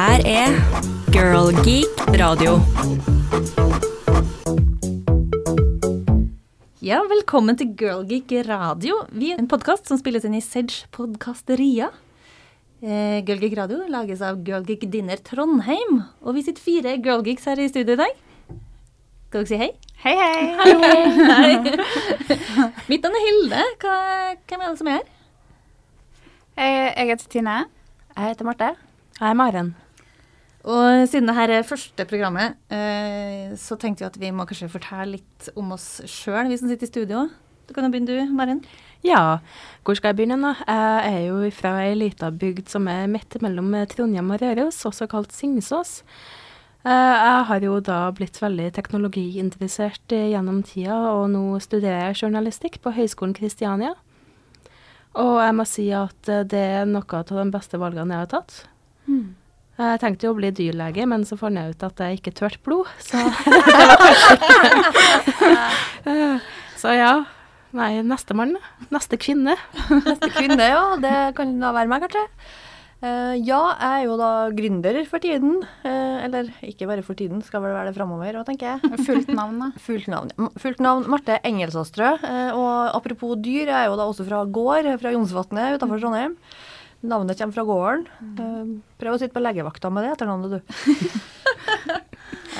her er Girl Geek radio. Ja, velkommen til Girl Geek radio. Vi er en podkast som spilles inn i Sedge Podkasteria. Eh, Girl Geek radio lages av Girl Geek Dinner Trondheim. Og vi sitter fire Girl Geeks her i studio i dag. Skal dere si hei? Hei, hei. Hei. Mitt navn er Hilde. Hva, hvem er det som er her? Jeg, jeg heter Tine. Jeg heter Marte. Jeg er Maren. Og siden dette er første programmet, eh, så tenkte vi at vi må kanskje fortelle litt om oss sjøl, vi som sitter i studio. Du kan jo begynne du, Maren. Ja, hvor skal jeg begynne da? Jeg er jo fra ei lita bygd som er midt mellom Trondheim og Røros, også kalt Singsås. Eh, Jeg har jo da blitt veldig teknologiinteressert gjennom tida, og nå studerer jeg journalistikk på Høgskolen Kristiania. Og jeg må si at det er noe av de beste valgene jeg har tatt. Jeg tenkte jo å bli dyrlege, men så fant jeg ut at jeg ikke tørte blod, så Så ja. Nei, nestemann. Neste kvinne. Neste kvinne, ja. Det kan da være meg, kanskje. Uh, ja, jeg er jo da gründer for tiden. Uh, eller ikke bare for tiden, skal vel være det framover òg, tenker jeg. Fullt navn, da. Fullt navn. Fullt navn Marte Engelsåstrø. Uh, og apropos dyr, jeg er jo da også fra gård, fra Jonsvatnet utenfor Trondheim. Navnet kommer fra gården. Eh, prøv å sitte på legevakta med det etternavnet, du.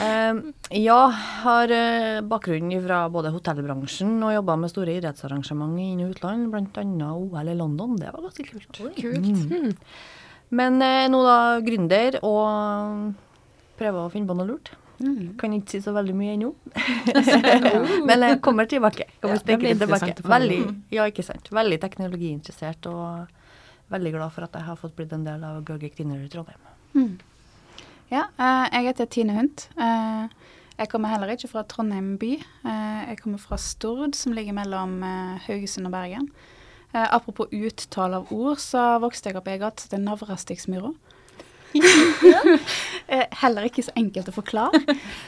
Eh, ja, har eh, bakgrunn fra både hotellbransjen og jobba med store idrettsarrangement i inn- og utland, bl.a. OL i London. Det var ganske kult. Mm. Men nå da gründer og prøver å finne på noe lurt. Mm. Kan ikke si så veldig mye ennå. Men jeg kommer tilbake. Kommer Ja, det blir tilbake. Veldig, ja, ikke sant. Veldig teknologiinteressert og veldig glad for at jeg har fått blitt en del av Girl kvinner i Trondheim. Mm. Ja, eh, jeg heter Tine Hunt. Eh, jeg kommer heller ikke fra Trondheim by. Eh, jeg kommer fra Stord, som ligger mellom Haugesund og Bergen. Apropos uttale av ord, så vokste jeg opp i ei gate som heter Navrastiksmyra. Eh, heller ikke så enkelt å forklare.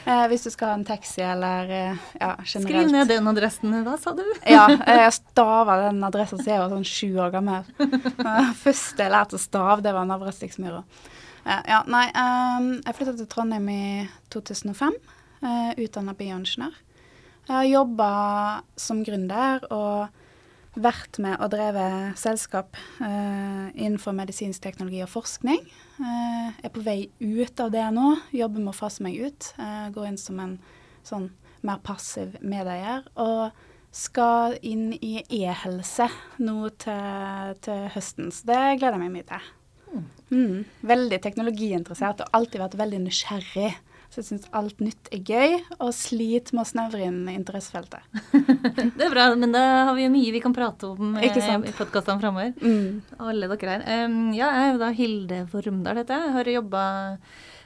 Eh, hvis du skal ha en taxi eller eh, ja, Skriv ned den adressen. Hva sa du? Ja, jeg stava den adressen siden jeg var sånn sju år gammel. Eh, Første jeg lærte å stave, det var Navrastiksmyra. Eh, ja, nei, ehm, jeg flytta til Trondheim i 2005, uh, utdanna bioingeniør. Jeg har jobba som gründer og vært med og drevet selskap eh, innenfor medisinsk teknologi og forskning. Eh, er på vei ut av det nå, jobber med å fase meg ut. Eh, går inn som en sånn mer passiv medeier. Og skal inn i e-helse nå til, til høsten, så det gleder jeg meg mye til. Mm. Veldig teknologiinteressert og alltid vært veldig nysgjerrig. Så jeg syns alt nytt er gøy, og sliter med å snevre inn interessefeltet. Det er bra, men da har vi jo mye vi kan prate om eh, i podkastene framover. Mm. Alle dere her. Um, ja, jeg er jo da Hilde Vormdal, heter jeg. Har jobba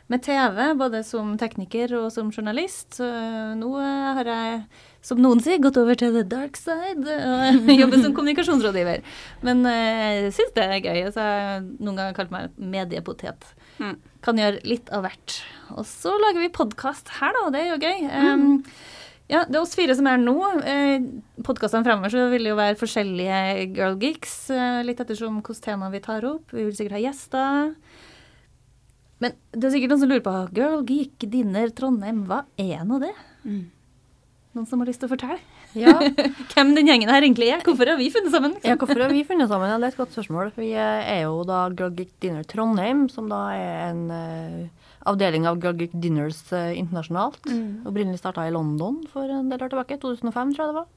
med TV, både som tekniker og som journalist. Så nå eh, har jeg, som noen sier, gått over til the dark side og jobber som kommunikasjonsrådgiver. Men jeg jeg syns det er gøy. Så jeg har noen ganger kalt meg mediepotet. Mm. Kan gjøre litt av hvert. Og så lager vi podkast her, da. Det er jo gøy. Um, ja, det er oss fire som er nå. Eh, Podkastene fremover så vil det jo være forskjellige girl geeks, eh, litt ettersom hvilket tema vi tar opp. Vi vil sikkert ha gjester. Men det er sikkert noen som lurer på Girl Geek Dinner Trondheim, hva er nå det? Mm. Noen som har lyst til å fortelle? Ja, Hvem den gjengen her egentlig er? Hvorfor har vi funnet sammen? ja, hvorfor har vi funnet sammen? Ja, det er et godt spørsmål. Vi er jo da Geek Dinner Trondheim, som da er en uh, avdeling av Geek Dinners uh, internasjonalt. Mm. Opprinnelig starta i London for en del år tilbake. 2005, tror jeg det var.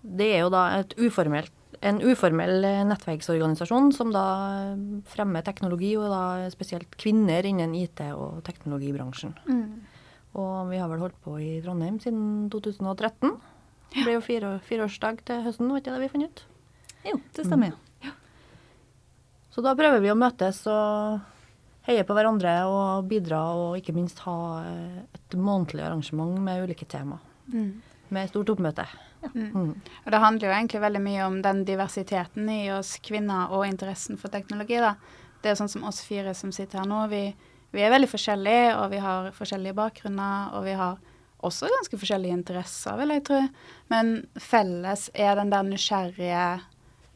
Det er jo da et uformelt, en uformell eh, nettverksorganisasjon som da eh, fremmer teknologi, og da spesielt kvinner innen IT- og teknologibransjen. Mm. Og vi har vel holdt på i Trondheim siden 2013. Det blir jo fire, fireårsdag til høsten, var ikke det vi fant ut? Jo, det stemmer. ja. Så da prøver vi å møtes og heie på hverandre og bidra, og ikke minst ha eh, et månedlig arrangement med ulike tema. Mm. Med stort oppmøte. Ja. Mm. Og det handler jo egentlig veldig mye om den diversiteten i oss kvinner og interessen for teknologi. da. Det er sånn som oss fire som sitter her nå. Vi, vi er veldig forskjellige, og vi har forskjellige bakgrunner. Og vi har også ganske forskjellige interesser, vil jeg tro. Men felles er den der nysgjerrige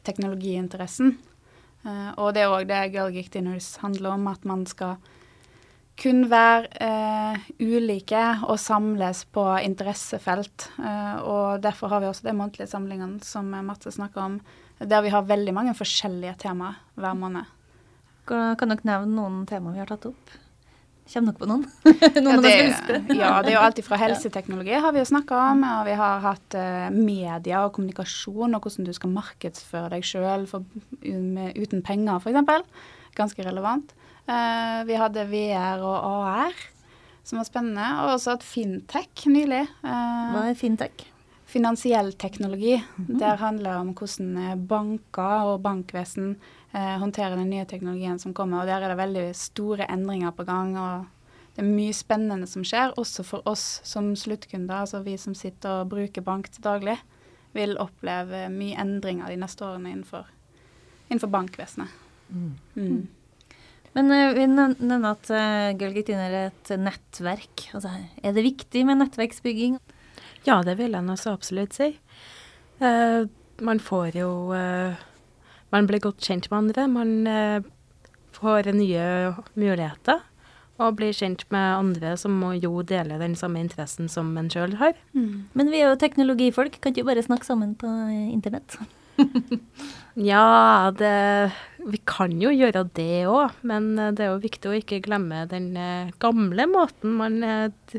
teknologiinteressen. Uh, og det er òg det Girl Geek Dinners handler om, at man skal kun være uh, ulike og samles på interessefelt. Uh, og derfor har vi også de månedlige samlingene som Marte snakker om, der vi har veldig mange forskjellige temaer hver måned. Kan dere nevne noen temaer vi har tatt opp? Kommer dere på noen? noen Ja det, ja, det er jo alltid fra helseteknologi har vi jo snakka om, og vi har hatt uh, media og kommunikasjon, og hvordan du skal markedsføre deg sjøl uten penger, f.eks. Ganske relevant. Uh, vi hadde VR og AR, som var spennende, og også hatt fintech nylig. Uh, Hva er fintech? Finansiell teknologi. Der handler det om hvordan eh, banker og bankvesen eh, håndterer den nye teknologien som kommer. Og der er det veldig store endringer på gang. og det er mye spennende som skjer, også for oss som sluttkunder, altså vi som sitter og bruker bank til daglig, vil oppleve mye endringer de neste årene innenfor, innenfor bankvesenet. Mm. Men uh, vi nev- nevner at uh, Girl Get er et nettverk. Altså, er det viktig med nettverksbygging? Ja, det vil jeg nå så absolutt si. Uh, man får jo uh, Man blir godt kjent med andre. Man uh, får nye muligheter. Og blir kjent med andre som må jo dele den samme interessen som en sjøl har. Men vi er jo teknologifolk, kan ikke bare snakke sammen på internett? Ja, det, vi kan jo gjøre det òg, men det er jo viktig å ikke glemme den gamle måten man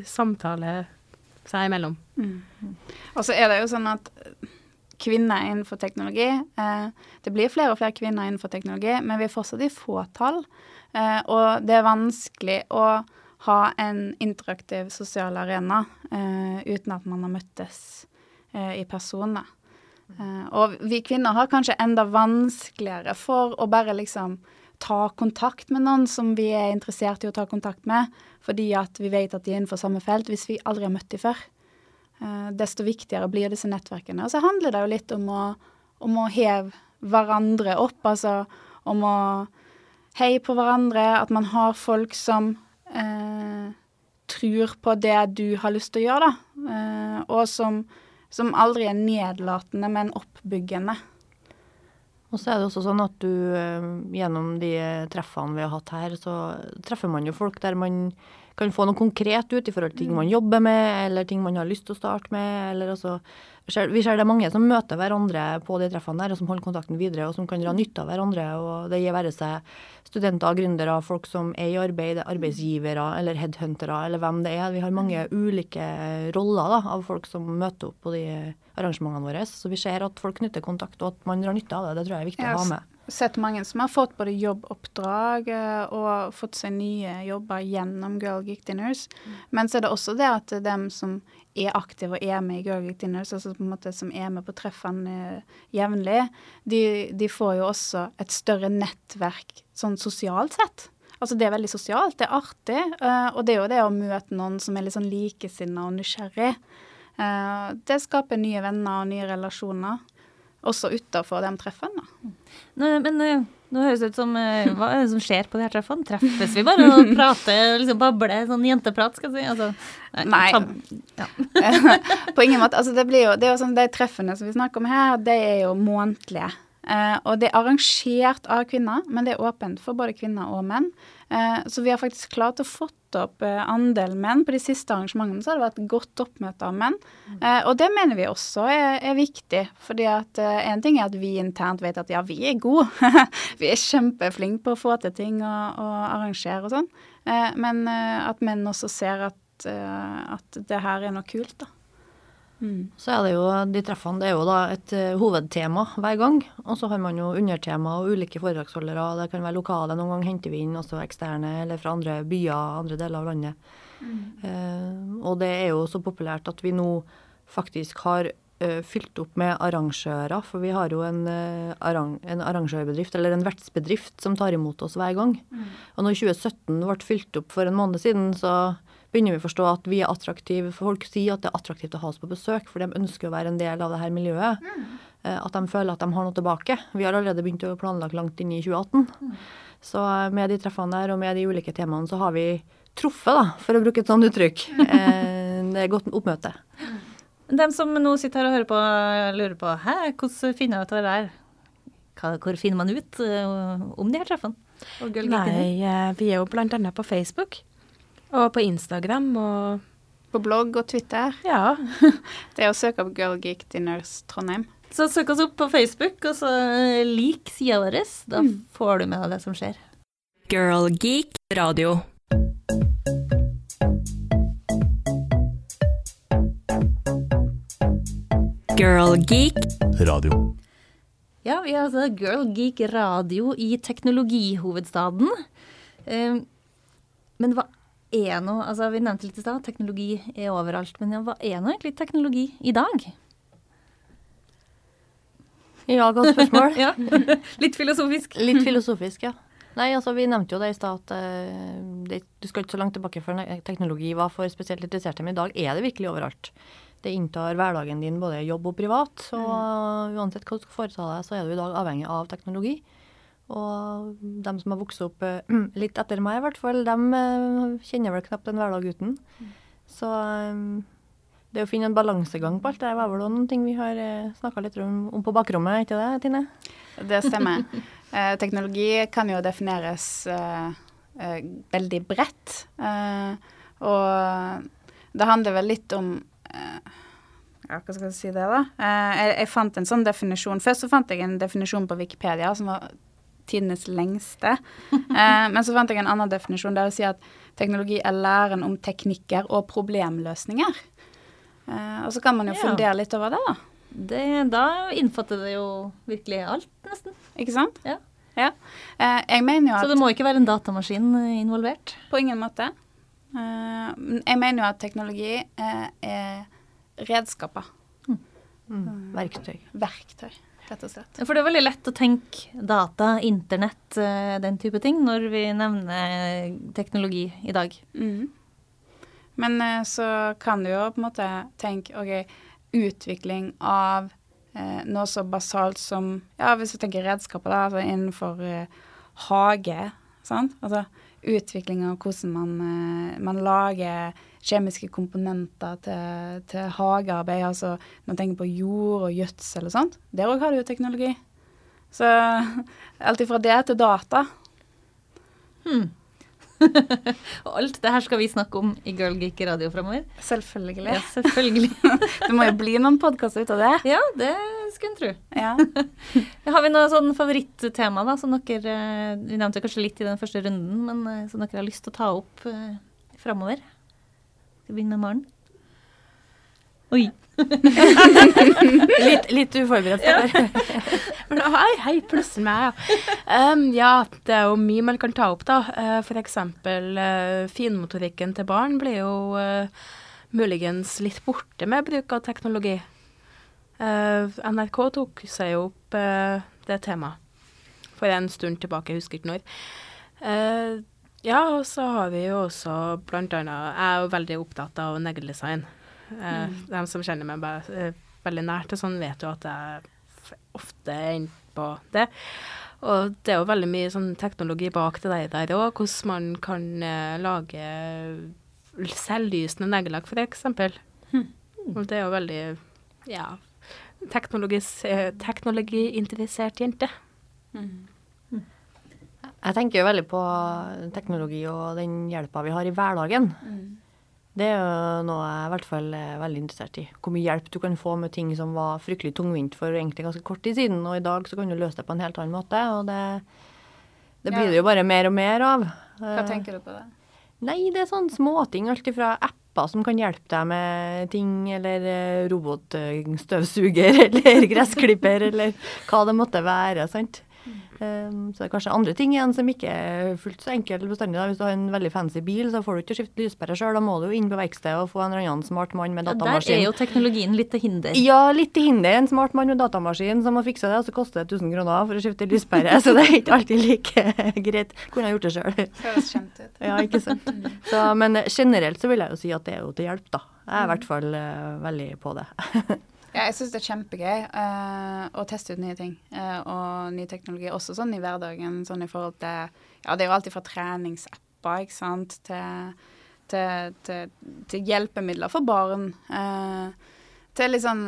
samtaler seg imellom. Og så er det jo sånn at eh, kvinner innenfor teknologi eh, Det blir flere og flere kvinner innenfor teknologi, men vi er fortsatt i fåtall. Eh, og det er vanskelig å ha en interaktiv sosial arena eh, uten at man har møttes eh, i person. Eh, og vi kvinner har kanskje enda vanskeligere for å bare liksom ta kontakt med noen som vi er interessert i å ta kontakt med, fordi at vi vet at de er innenfor samme felt, hvis vi aldri har møtt dem før. Eh, desto viktigere blir disse nettverkene. Og så handler det jo litt om å, om å heve hverandre opp, altså om å heie på hverandre, at man har folk som eh, tror på det du har lyst til å gjøre, da. Eh, og som, som aldri er nedlatende, men oppbyggende. Og så er det også sånn at du eh, gjennom de treffene vi har hatt her, så treffer man jo folk der man kan få noe konkret ut i forhold til ting man jobber med, eller ting man har lyst til å starte med. eller altså, Vi ser det er mange som møter hverandre på de treffene der, og som holder kontakten videre, og som kan dra nytte av hverandre. og Det gir være seg studenter, gründere, folk som er i arbeid, arbeidsgivere eller headhuntere, eller hvem det er. Vi har mange ulike roller da, av folk som møter opp på de arrangementene våre. Så vi ser at folk knytter kontakt, og at man drar nytte av det. Det tror jeg er viktig å ha med. Sett mange som har fått både jobboppdrag eh, og fått seg nye jobber gjennom Girl Geek Dinners. Men så er det også det at dem som er aktive og er med i Girl Geek Dinners, altså på en måte som er med på treffene eh, jevnlig, de, de får jo også et større nettverk sånn sosialt sett. Altså Det er veldig sosialt, det er artig. eh, og det er jo det å møte noen som er litt sånn likesinna og nysgjerrig. Det skaper nye venner og nye relasjoner. Også utafor de treffene. Nå, men eh, nå høres det ut som eh, Hva er det som skjer på de her treffene? Treffes vi bare og prater, liksom babler, sånn jenteprat, skal jeg si? Altså, Nei. ta- på ingen måte. Altså det, blir jo, det er jo sånn, De treffene som vi snakker om her, det er jo månedlige. Uh, og det er arrangert av kvinner, men det er åpent for både kvinner og menn. Uh, så vi har faktisk klart å fått opp eh, andelen menn. På de siste arrangementene så har det vært godt oppmøte av menn. Eh, og det mener vi også er, er viktig. fordi at eh, en ting er at vi internt vet at ja, vi er gode. vi er kjempeflinke på å få til ting og, og arrangere og sånn. Eh, men eh, at menn også ser at, eh, at det her er noe kult, da. Så er det jo, de treffene det er jo da et eh, hovedtema hver gang. Og så har man jo undertema og ulike foredragsholdere. Det kan være lokale, noen ganger henter vi inn også eksterne eller fra andre byer, andre deler av landet. Eh, og det er jo så populært at vi nå faktisk har uh, fylt opp med arrangører. For vi har jo en, uh, arrang, en arrangørbedrift, eller en vertsbedrift, som tar imot oss hver gang. Og når 2017 ble fylt opp for en måned siden, så begynner vi å forstå at vi er attraktive. For folk sier at det er attraktivt å ha oss på besøk, for de ønsker å være en del av det her miljøet. Mm. At de føler at de har noe tilbake. Vi har allerede begynt å planlegge langt inn i 2018. Så eh, med de treffene der og med de ulike temaene så har vi truffet, da, for å bruke et sånt uttrykk. Eh, Det er godt oppmøte. Dem som nå sitter her og hører på, lurer på hæ, hvordan finner jeg ut av det der? Hvor finner man ut eh, om de her treffene? Nei, eh, vi er jo annet på Facebook. Og på Instagram og På blogg og Twitter. ja. Det er å søke opp Girl Geek Dinners Trondheim. Så søk oss opp på Facebook, og så eh, lik sida vår. Da får du med deg det som skjer. Girl Geek Radio. Girl Geek Radio. Ja, vi har altså Girl Geek Radio i teknologihovedstaden. Eh, men hva er nå Altså, vi nevnte litt i stad, teknologi er overalt. Men hva er nå egentlig teknologi i dag? Ja, godt spørsmål. Ja, Litt filosofisk. Litt filosofisk, ja. Nei, altså Vi nevnte jo det i stad at det, du skal ikke så langt tilbake før teknologi var for spesielt interesserte, men i dag er det virkelig overalt. Det inntar hverdagen din, både jobb og privat. Og uansett hva du skal foreta deg, så er du i dag avhengig av teknologi. Og de som har vokst opp eh, litt etter meg, i hvert fall, dem eh, kjenner vel knapt en hverdag uten. Så eh, det å finne en balansegang på alt det var vel også noen ting vi har snakka litt om, om på bakrommet, ikke det, Tine? Det stemmer. Eh, teknologi kan jo defineres eh, eh, veldig bredt. Og det handler vel litt om Ja, hva skal jeg si det, da? Jeg, jeg fant en sånn definisjon. Først så fant jeg en definisjon på Wikipedia som var tidenes lengste. Eh, men så fant jeg en annen definisjon der det sier at teknologi er læren om teknikker og problemløsninger. Eh, og så kan man jo Ja. fundere litt over det, da. Det, da innfatter det jo virkelig alt, nesten. Ikke sant? Ja. Ja. Eh, jeg mener jo at Så det må ikke være en datamaskin eh, involvert. På ingen måte. Eh, jeg mener jo at teknologi eh, er redskaper. Mm. Verktøy. Verktøy, rett og slett. For det er veldig lett å tenke data, internett, eh, den type ting, når vi nevner teknologi i dag. Mm. Men eh, så kan du jo på en måte tenke OK, utvikling av eh, noe så basalt som Ja, hvis du tenker redskaper, da, altså innenfor eh, hage, sant. Altså utvikling av hvordan man, eh, man lager kjemiske komponenter til, til hagearbeid. Altså man tenker på jord og gjødsel og sånt. Der òg har du jo teknologi. Så alt ifra det til data. Og alt det her skal vi snakke om i Girl Geek Radio framover. Selvfølgelig. Ja, selvfølgelig. Det må jo bli noen podkaster ut av det. ja, det skulle en tro. Ja. Har vi noe sånn favorittema da, som dere eh, Vi nevnte kanskje litt i den første runden, men eh, som dere har lyst til å ta opp eh, framover? Skal vi begynne med Maren? Oi. Litt, litt uforberedt. Ja. Hei, hei, plutselig meg, ja. Um, ja, det er jo mye man kan ta opp, da. Uh, for eksempel uh, finmotorikken til barn blir jo uh, muligens litt borte med bruk av teknologi. Uh, NRK tok seg jo opp det temaet for en stund tilbake, jeg husker ikke når. Ja, og så har vi jo også blant annet Jeg er jo veldig opptatt av negledesign. Uh, De som kjenner meg bare, uh, veldig nært og sånn, vet jo at jeg ofte er inne på det. Og det er jo veldig mye sånn teknologi bak det der- òg, hvordan man kan uh, lage selvlysende neglelakk, for eksempel. Og det er jo veldig ja, teknologiinteressert eh, teknologiinteressert jente. Jeg tenker jo veldig på teknologi og den hjelpa vi har i hverdagen. Det er jo noe jeg i hvert fall er veldig interessert i. Hvor mye hjelp du kan få med ting som var fryktelig tungvint for egentlig ganske kort tid siden, og i dag så kan du løse det på en helt annen måte. Og det, det blir Ja. det jo bare mer og mer av. Hva Eh, tenker du på det? Nei, det er sånne småting. Alt fra apper som kan hjelpe deg med ting, eller eh, robotstøvsuger, eller gressklipper, eller hva det måtte være. sant? Um, så det er kanskje andre ting igjen som ikke er fullt så enkelt bestandig. Hvis du har en veldig fancy bil, så får du ikke skifte lyspære sjøl. Da må du jo inn på verkstedet og få en eller annen smart mann med Ja, der er jo teknologien litt til hinder. Ja, litt til hinder. En smart mann med datamaskin som må fikse det, og så koster det 1000 kroner for å skifte lyspære. Så det er ikke alltid like greit. Kunne ha gjort det sjøl. Høres kjent ut. Ja, ikke sant. Så, men generelt så vil jeg jo si at det er jo til hjelp, da. Jeg er i hvert fall uh, veldig på det. Ja, jeg syns det er kjempegøy uh, å teste ut nye ting uh, og ny teknologi. Også sånn i hverdagen, sånn i forhold til Ja, det er jo alltid fra treningsapper, ikke sant, til, til, til, til hjelpemidler for barn. Uh, til litt sånn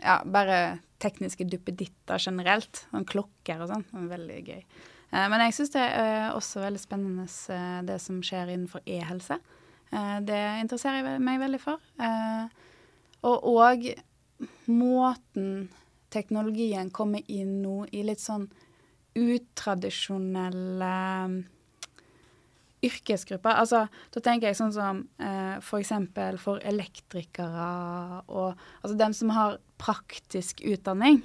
Ja, bare tekniske duppeditter generelt. Sånn klokker og sånn. Veldig gøy. Men jeg syns det er også veldig spennende det som skjer innenfor e-helse. Eh, det interesserer jeg meg veldig for. Og òg måten teknologien kommer inn nå i litt sånn utradisjonelle mm, yrkesgrupper. Altså, da tenker jeg sånn som eh, for eksempel for elektrikere og altså dem som har praktisk utdanning,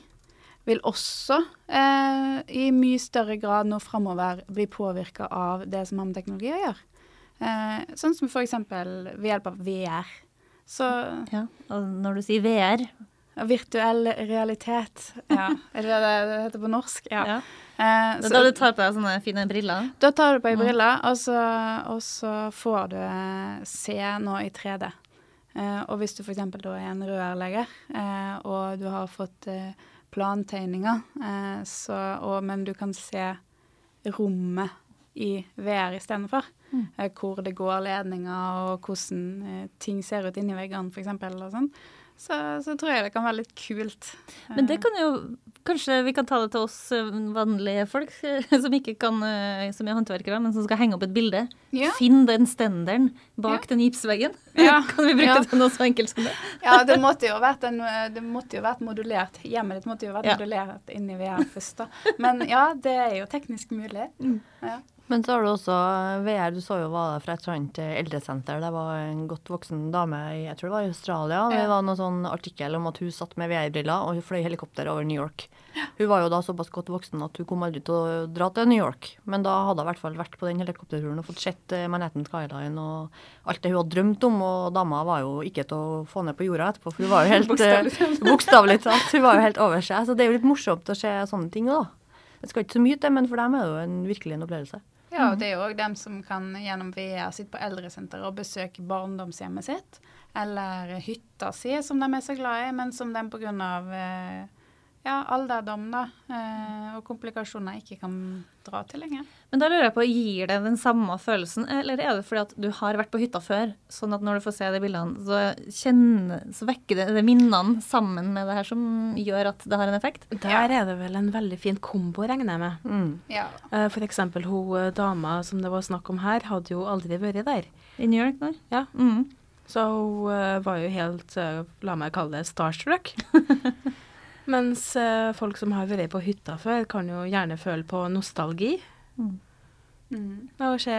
vil også eh, i mye større grad nå framover bli påvirka av det som har med teknologi å gjøre. Eh, sånn som for eksempel ved hjelp av VR. Så Ja, og når du sier VR virtuell realitet. Ja. Er det det det heter på norsk? Ja. ja. Eh, så- da du tar på deg sånne fine briller. Da tar du på deg briller, og så, og så får du se noe i 3D. Eh, og hvis du f.eks. da er en rørlegger, eh, og du har fått eh, plantegninger, eh, så, og, men du kan se rommet i VR istedenfor, hvor det går ledninger, og hvordan eh, ting ser ut inni veggene f.eks., sånn, så, så tror jeg det kan være litt kult. Men det kan jo Kanskje vi kan ta det til oss eh, vanlige folk eh, som ikke kan eh, Som er håndverkere, men som skal henge opp et bilde. Ja. Finn den stenderen bak den gipsveggen. Ja. kan vi bruke Ja. det til noe så enkelt som det? Ja, det måtte jo vært, en, det måtte jo vært modulert. Hjemmet ditt måtte jo vært Ja. modulert inni VR først, da. Men ja, det er jo teknisk mulig. Ja. Men så har du også VR, du så jo var fra et sånt eh, eldresenter. Det var en godt voksen dame jeg tror det var i Australia. Det var noen sånn artikkel om at hun satt med VR-briller og hun fløy helikopter over New York. Hun var jo da såpass godt voksen at hun kom aldri til å dra til New York. Men da hadde hun i hvert fall vært på den helikopterturen og fått sett eh, Manhattan Skyline og alt det hun hadde drømt om. Og dama var jo ikke til å få ned på jorda etterpå, for hun var jo helt eh, Bokstavelig talt. Hun var jo helt over seg. Så det er jo litt morsomt å se sånne ting òg, da. Det skal ikke så mye til, men for dem er det jo en, virkelig en opplevelse. Ja, og det er jo òg dem som kan gjennom VR sitte på eldresenteret og besøke barndomshjemmet sitt. Eller hytta si, som de er så glad i, men som de pga. Eh, ja, alderdom da, eh, og komplikasjoner ikke kan dra til lenger. Men da lurer jeg på, gir det den samme følelsen, eller er det fordi at du har vært på hytta før, sånn at når du får se de bildene, så, kjenner, så vekker det, det minnene sammen med det her som gjør at det har en effekt? Der er det vel en veldig fin kombo, regner jeg med. Mm. Ja. Eh, For eksempel hun eh, dama som det var snakk om her, hadde jo aldri vært der. I New York der? Ja. Mm. Så hun var jo helt, la meg kalle det starstruck. Mens eh, folk som har vært på hytta før, kan jo gjerne føle på nostalgi. Mm. Mm. Og se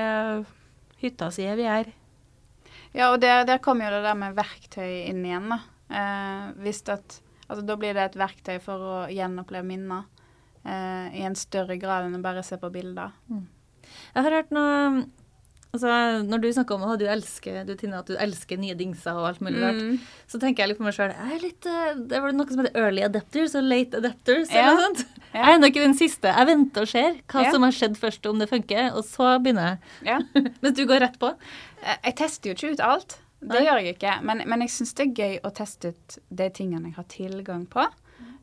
hytta si er vi er. Ja, og der, der kommer jo det der med verktøy inn igjen, da. Eh, hvis at, altså, da blir det et verktøy for å gjenoppleve minner eh, i en større grad enn å bare se på bilder. Jeg har hørt noe Altså, når du snakker om du elsker, du, Tina, at du elsker nye dingser og alt mulig rart, Mm. så tenker jeg litt på meg sjøl eh, Det var noe som heter early adapters og late adapters Ja. eller noe sånt. Ja. Jeg er ennå ikke den siste. Jeg venter og ser hva Ja. som har skjedd først, om det funker, og så begynner jeg. Ja. Mens du går rett på. Jeg tester jo ikke ut alt. Det Nei. gjør jeg ikke. Men, men jeg syns det er gøy å teste ut de tingene jeg har tilgang på.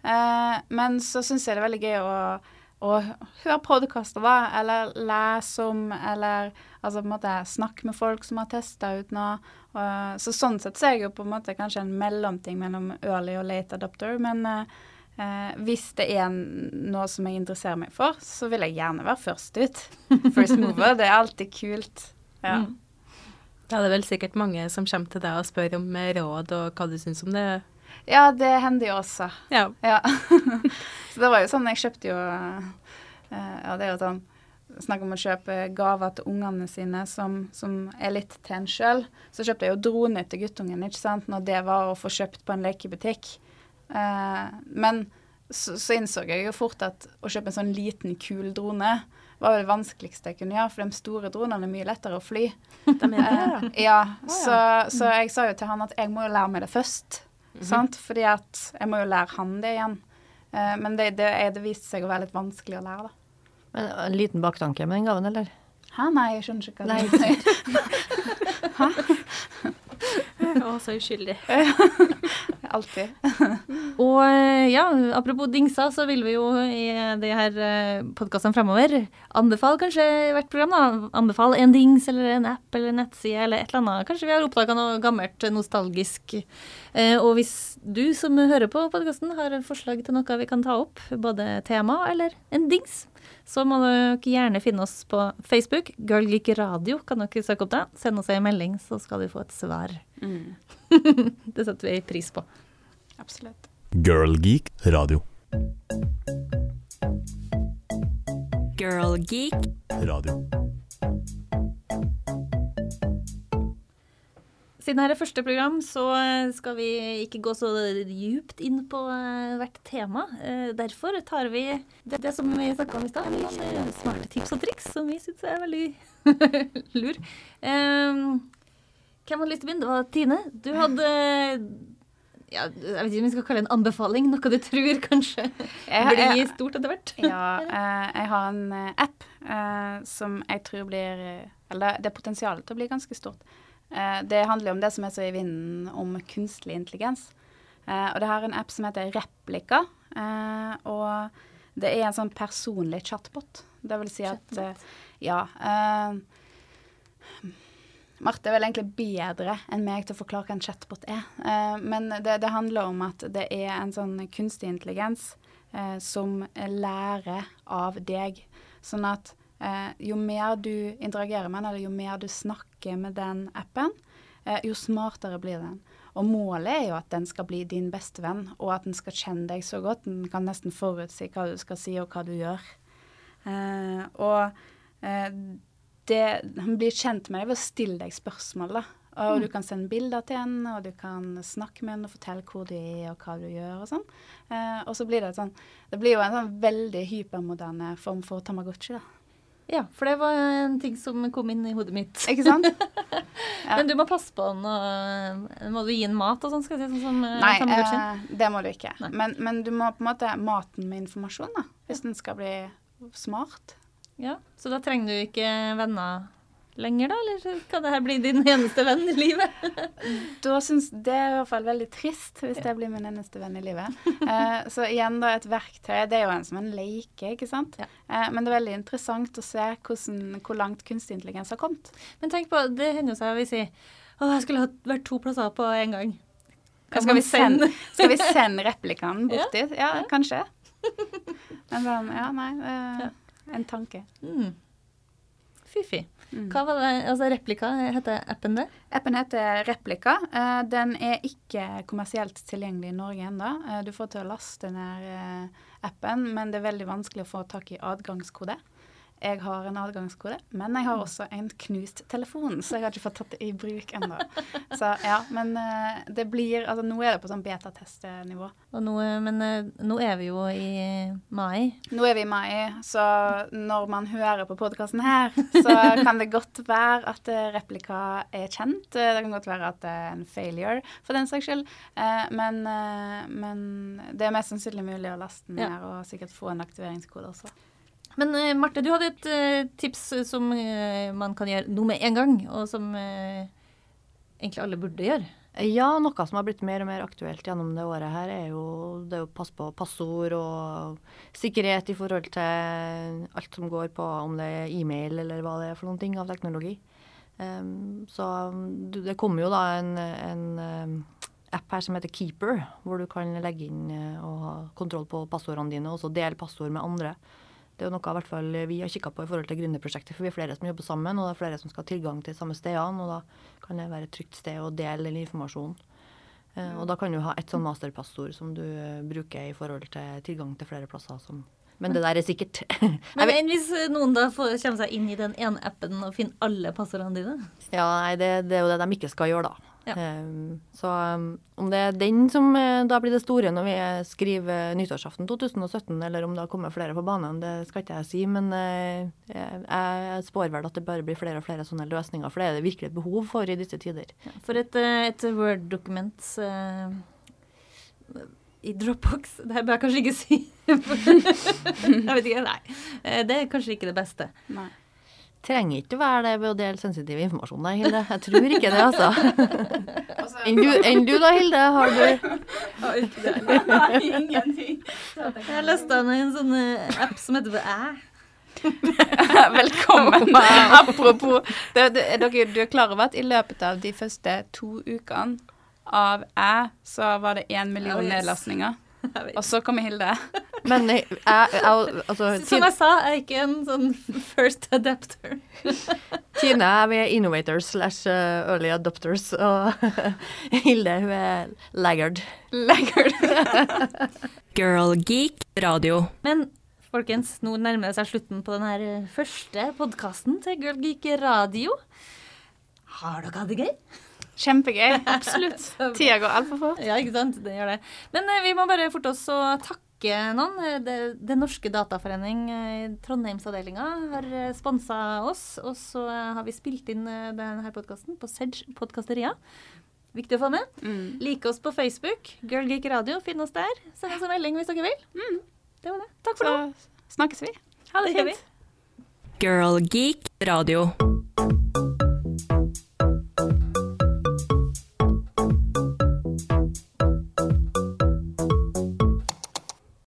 Eh, men så syns jeg det er veldig gøy å, å høre podkaster, da. Eller lese om, eller altså på en måte snakke med folk som har testa ut noe. Og, så sånn sett så er jeg jo på en måte kanskje en mellomting mellom early og late adopter. Men eh, eh, hvis det er noe som jeg interesserer meg for, så vil jeg gjerne være først ut. First mover, det er alltid kult. Ja. Mm. Da er det vel sikkert mange som kommer til deg og spør om råd og hva du syns om det. Ja, det hender jo også. Ja. Ja. så det var jo sånn, jeg kjøpte jo eh, Ja, det er jo sånn Snakk om å kjøpe gaver til ungene sine som, som er litt til en sjøl. Så kjøpte jeg jo drone til guttungen, ikke sant, når det var å få kjøpt på en lekebutikk. Eh, men så, så innså jeg jo fort at å kjøpe en sånn liten, kul drone var jo det vanskeligste jeg kunne gjøre, for de store dronene er mye lettere å fly. De er det, ja. Eh, ja, så, så jeg sa jo til han at jeg må jo lære meg det først. Sant? Fordi at jeg må jo lære han det igjen. Uh, men det, det, er- det viste seg å være litt vanskelig å lære, da. Men en liten baktanke med den gaven, eller? Hæ, nei, jeg skjønner ikke hva du sier. Å, så uskyldig. Alltid. Og eh, ja, apropos dingser, så vil vi jo i de her podkastene fremover anbefale kanskje hvert program, da. Anbefale en dings eller en app eller en nettside eller et eller annet. Kanskje vi har oppdaga noe gammelt eh, nostalgisk. Eh, Og hvis du som hører på podkasten har forslag til noe vi kan ta opp, både tema eller en dings, Så må dere gjerne finne oss på Facebook. Girl Geek Radio kan dere søke opp det. Send oss en melding, så skal du få et svar. Mm, Det setter vi pris på. absolutt. Girlgeek radio. Girl Geek. Radio. Siden her er første program, så eh, skal vi ikke gå så djupt inn på eh, hvert tema. Eh, Derfor tar vi det, det som vi snakka om i stad, noen smarte tips og triks som vi syns er veldig lur. Um, Hvem hadde lyst til å begynne? Det var Tine. Du hadde ja, Jeg vet ikke om vi skal kalle det en anbefaling, noe du tror kanskje blir stort etter hvert. Ja, jeg har en app som jeg tror blir Eller det er potensialet til å bli ganske stort. Eh, det handler om det som er så i vinden om kunstig intelligens. Eh, og det her er en app som heter Replika. eh, og det er en sånn personlig chatbot. Det vil si at eh, Ja. eh, Marte er vel egentlig bedre enn meg til å forklare hva en chatbot er. Eh, men det, det handler om at det er en sånn kunstig intelligens eh, som lærer av deg. Sånn at eh, jo mer du interagerer med den, eller jo mer du snakker med den appen, eh, jo smartere blir den. Og målet er jo at den skal bli din beste venn, og at den skal kjenne deg så godt. Den kan nesten forutsi hva du skal si, og hva du gjør. Eh, og eh, det, han blir kjent med deg ved å stille deg spørsmål. da. Og Du kan sende bilder til en, og du kan snakke med en og fortelle hvor du er og hva du gjør. og sånn. Eh, og så blir det sånn Det blir jo en sånn veldig hypermoderne form for Tamagotchi. da. Ja, for det var en ting som kom inn i hodet mitt. Ikke sant? Ja. Men du må passe på den, og må du gi den mat og sånn, skal jeg si, sånn som eh, Nei, eh, det må du ikke. Men, men du må på en måte maten med informasjon, da. Hvis den skal bli smart. Ja, så da trenger du ikke venner lenger, da? Eller skal det her bli din eneste venn i livet? Da syns det er i hvert fall veldig trist, hvis det blir min eneste venn i livet. Eh, så igjen da, et verktøy. Det er jo en som en leke, ikke sant. Ja. Eh, men det er veldig interessant å se hvordan, hvor langt kunstig intelligens har kommet. Men tenk på, det hender jo seg vi sier å, jeg skulle vært to plasser på en gang. Kan skal, vi sende, skal vi sende replikanen bort Ja. dit? Ja, kanskje. Men sånn, ja, nei. eh, En tanke. Mm. Fiffig. Mm. Hva var det, altså replika, heter appen det? Appen heter Replika. Eh, den er ikke kommersielt tilgjengelig i Norge ennå. Eh, du får til å laste ned eh, appen, men det er veldig vanskelig å få tak i adgangskode. Jeg har en adgangskode, men jeg har også en knust telefon, så jeg har ikke fått tatt det i bruk ennå. Så ja, men eh, det blir Altså nå er det på sånn betatestnivå. Og nå, men eh, nå er vi jo i mai. Nå er vi i mai, så når man hører på podkasten her, så kan det godt være at eh, replika er kjent. Eh, Det kan godt være at det er en failure, for den saks skyld. Eh, Men, eh, men det er mest sannsynlig mulig å laste den Ja. ned og sikkert få en aktiveringskode også. Men eh, Marte, du hadde et eh, tips som eh, man kan gjøre noe med en gang, og som egentlig alle burde gjøre. Ja, noe som har blitt mer og mer aktuelt gjennom det året her, er jo det å passe på passord og sikkerhet i forhold til alt som går på om det er e-mail eller hva det er for noen ting av teknologi. Um, så det kommer jo da en, en app her som heter Keeper, hvor du kan legge inn og ha kontroll på passordene dine, og så dele passord med andre. Det er jo noe i hvert fall vi har kikka på i forhold til gründerprosjektet, for vi er flere som jobber sammen, og det er flere som skal ha tilgang til samme stedene, og da kan det være et trygt sted å dele den informasjonen. Eh, Og da kan du ha et sånn masterpassord som du eh, bruker i forhold til tilgang til flere plasser. Som, men det der er sikkert Men enn hvis eh, noen da får, kommer seg inn i den ene appen og finner alle passordene dine? Ja, nei, det, det er jo det de ikke skal gjøre, da. Ja. Um, så um, om det er den som eh, da blir det store når vi skriver nyttårsaften 2017, eller om det har kommet flere på banen, det skal ikke jeg si. Men eh, jeg, jeg spår vel at det bare blir flere og flere sånne løsninger, for det er det virkelig et behov for i disse tider. For et, eh, et Word-dokument i Dropbox Det her bør jeg kanskje ikke si. jeg vet ikke, nei. Det er kanskje ikke det beste. Nei. Trenger ikke å være det ved å dele sensitiv informasjon da, Hilde. Jeg tror ikke det, altså. Enn du, da, Hilde? Har du Ingenting. Jeg leste ned en sånn eh, app som heter Æ. Velkommen. Apropos, det, det, er dere, du er klar over at i løpet av de første to ukene av Æ, så var det én million Oh, yes. nedlastninger. Og så kommer Hilde. Men jeg, jeg, jeg altså, Som jeg sa, jeg er ikke en sånn first adapter. Tine er ved innovators slash uh, early adopters, og Hilde hun er laggard. Girl Geek Radio. Men folkens, nå nærmer det seg slutten på den her første podkasten til Girl Geek Radio. Har dere hatt det gøy? Kjempegøy. Absolutt. Tida går altfor fort. Ja, ikke sant? Det gjør det. Men eh, vi må bare forte oss å takke noen. Eh, Det, det Norske Dataforening, eh, Trondheimsavdelinga, har sponsa oss. Og så har vi spilt inn denne podkasten på Sedge podkasteria. Viktig å få med. Mm. Like oss på Facebook. Girl Geek Radio. Finn oss der. Send oss en melding hvis dere vil. Det var det. Takk for nå. Så snakkes vi. Ha det. gjør vi. Girl Geek Radio.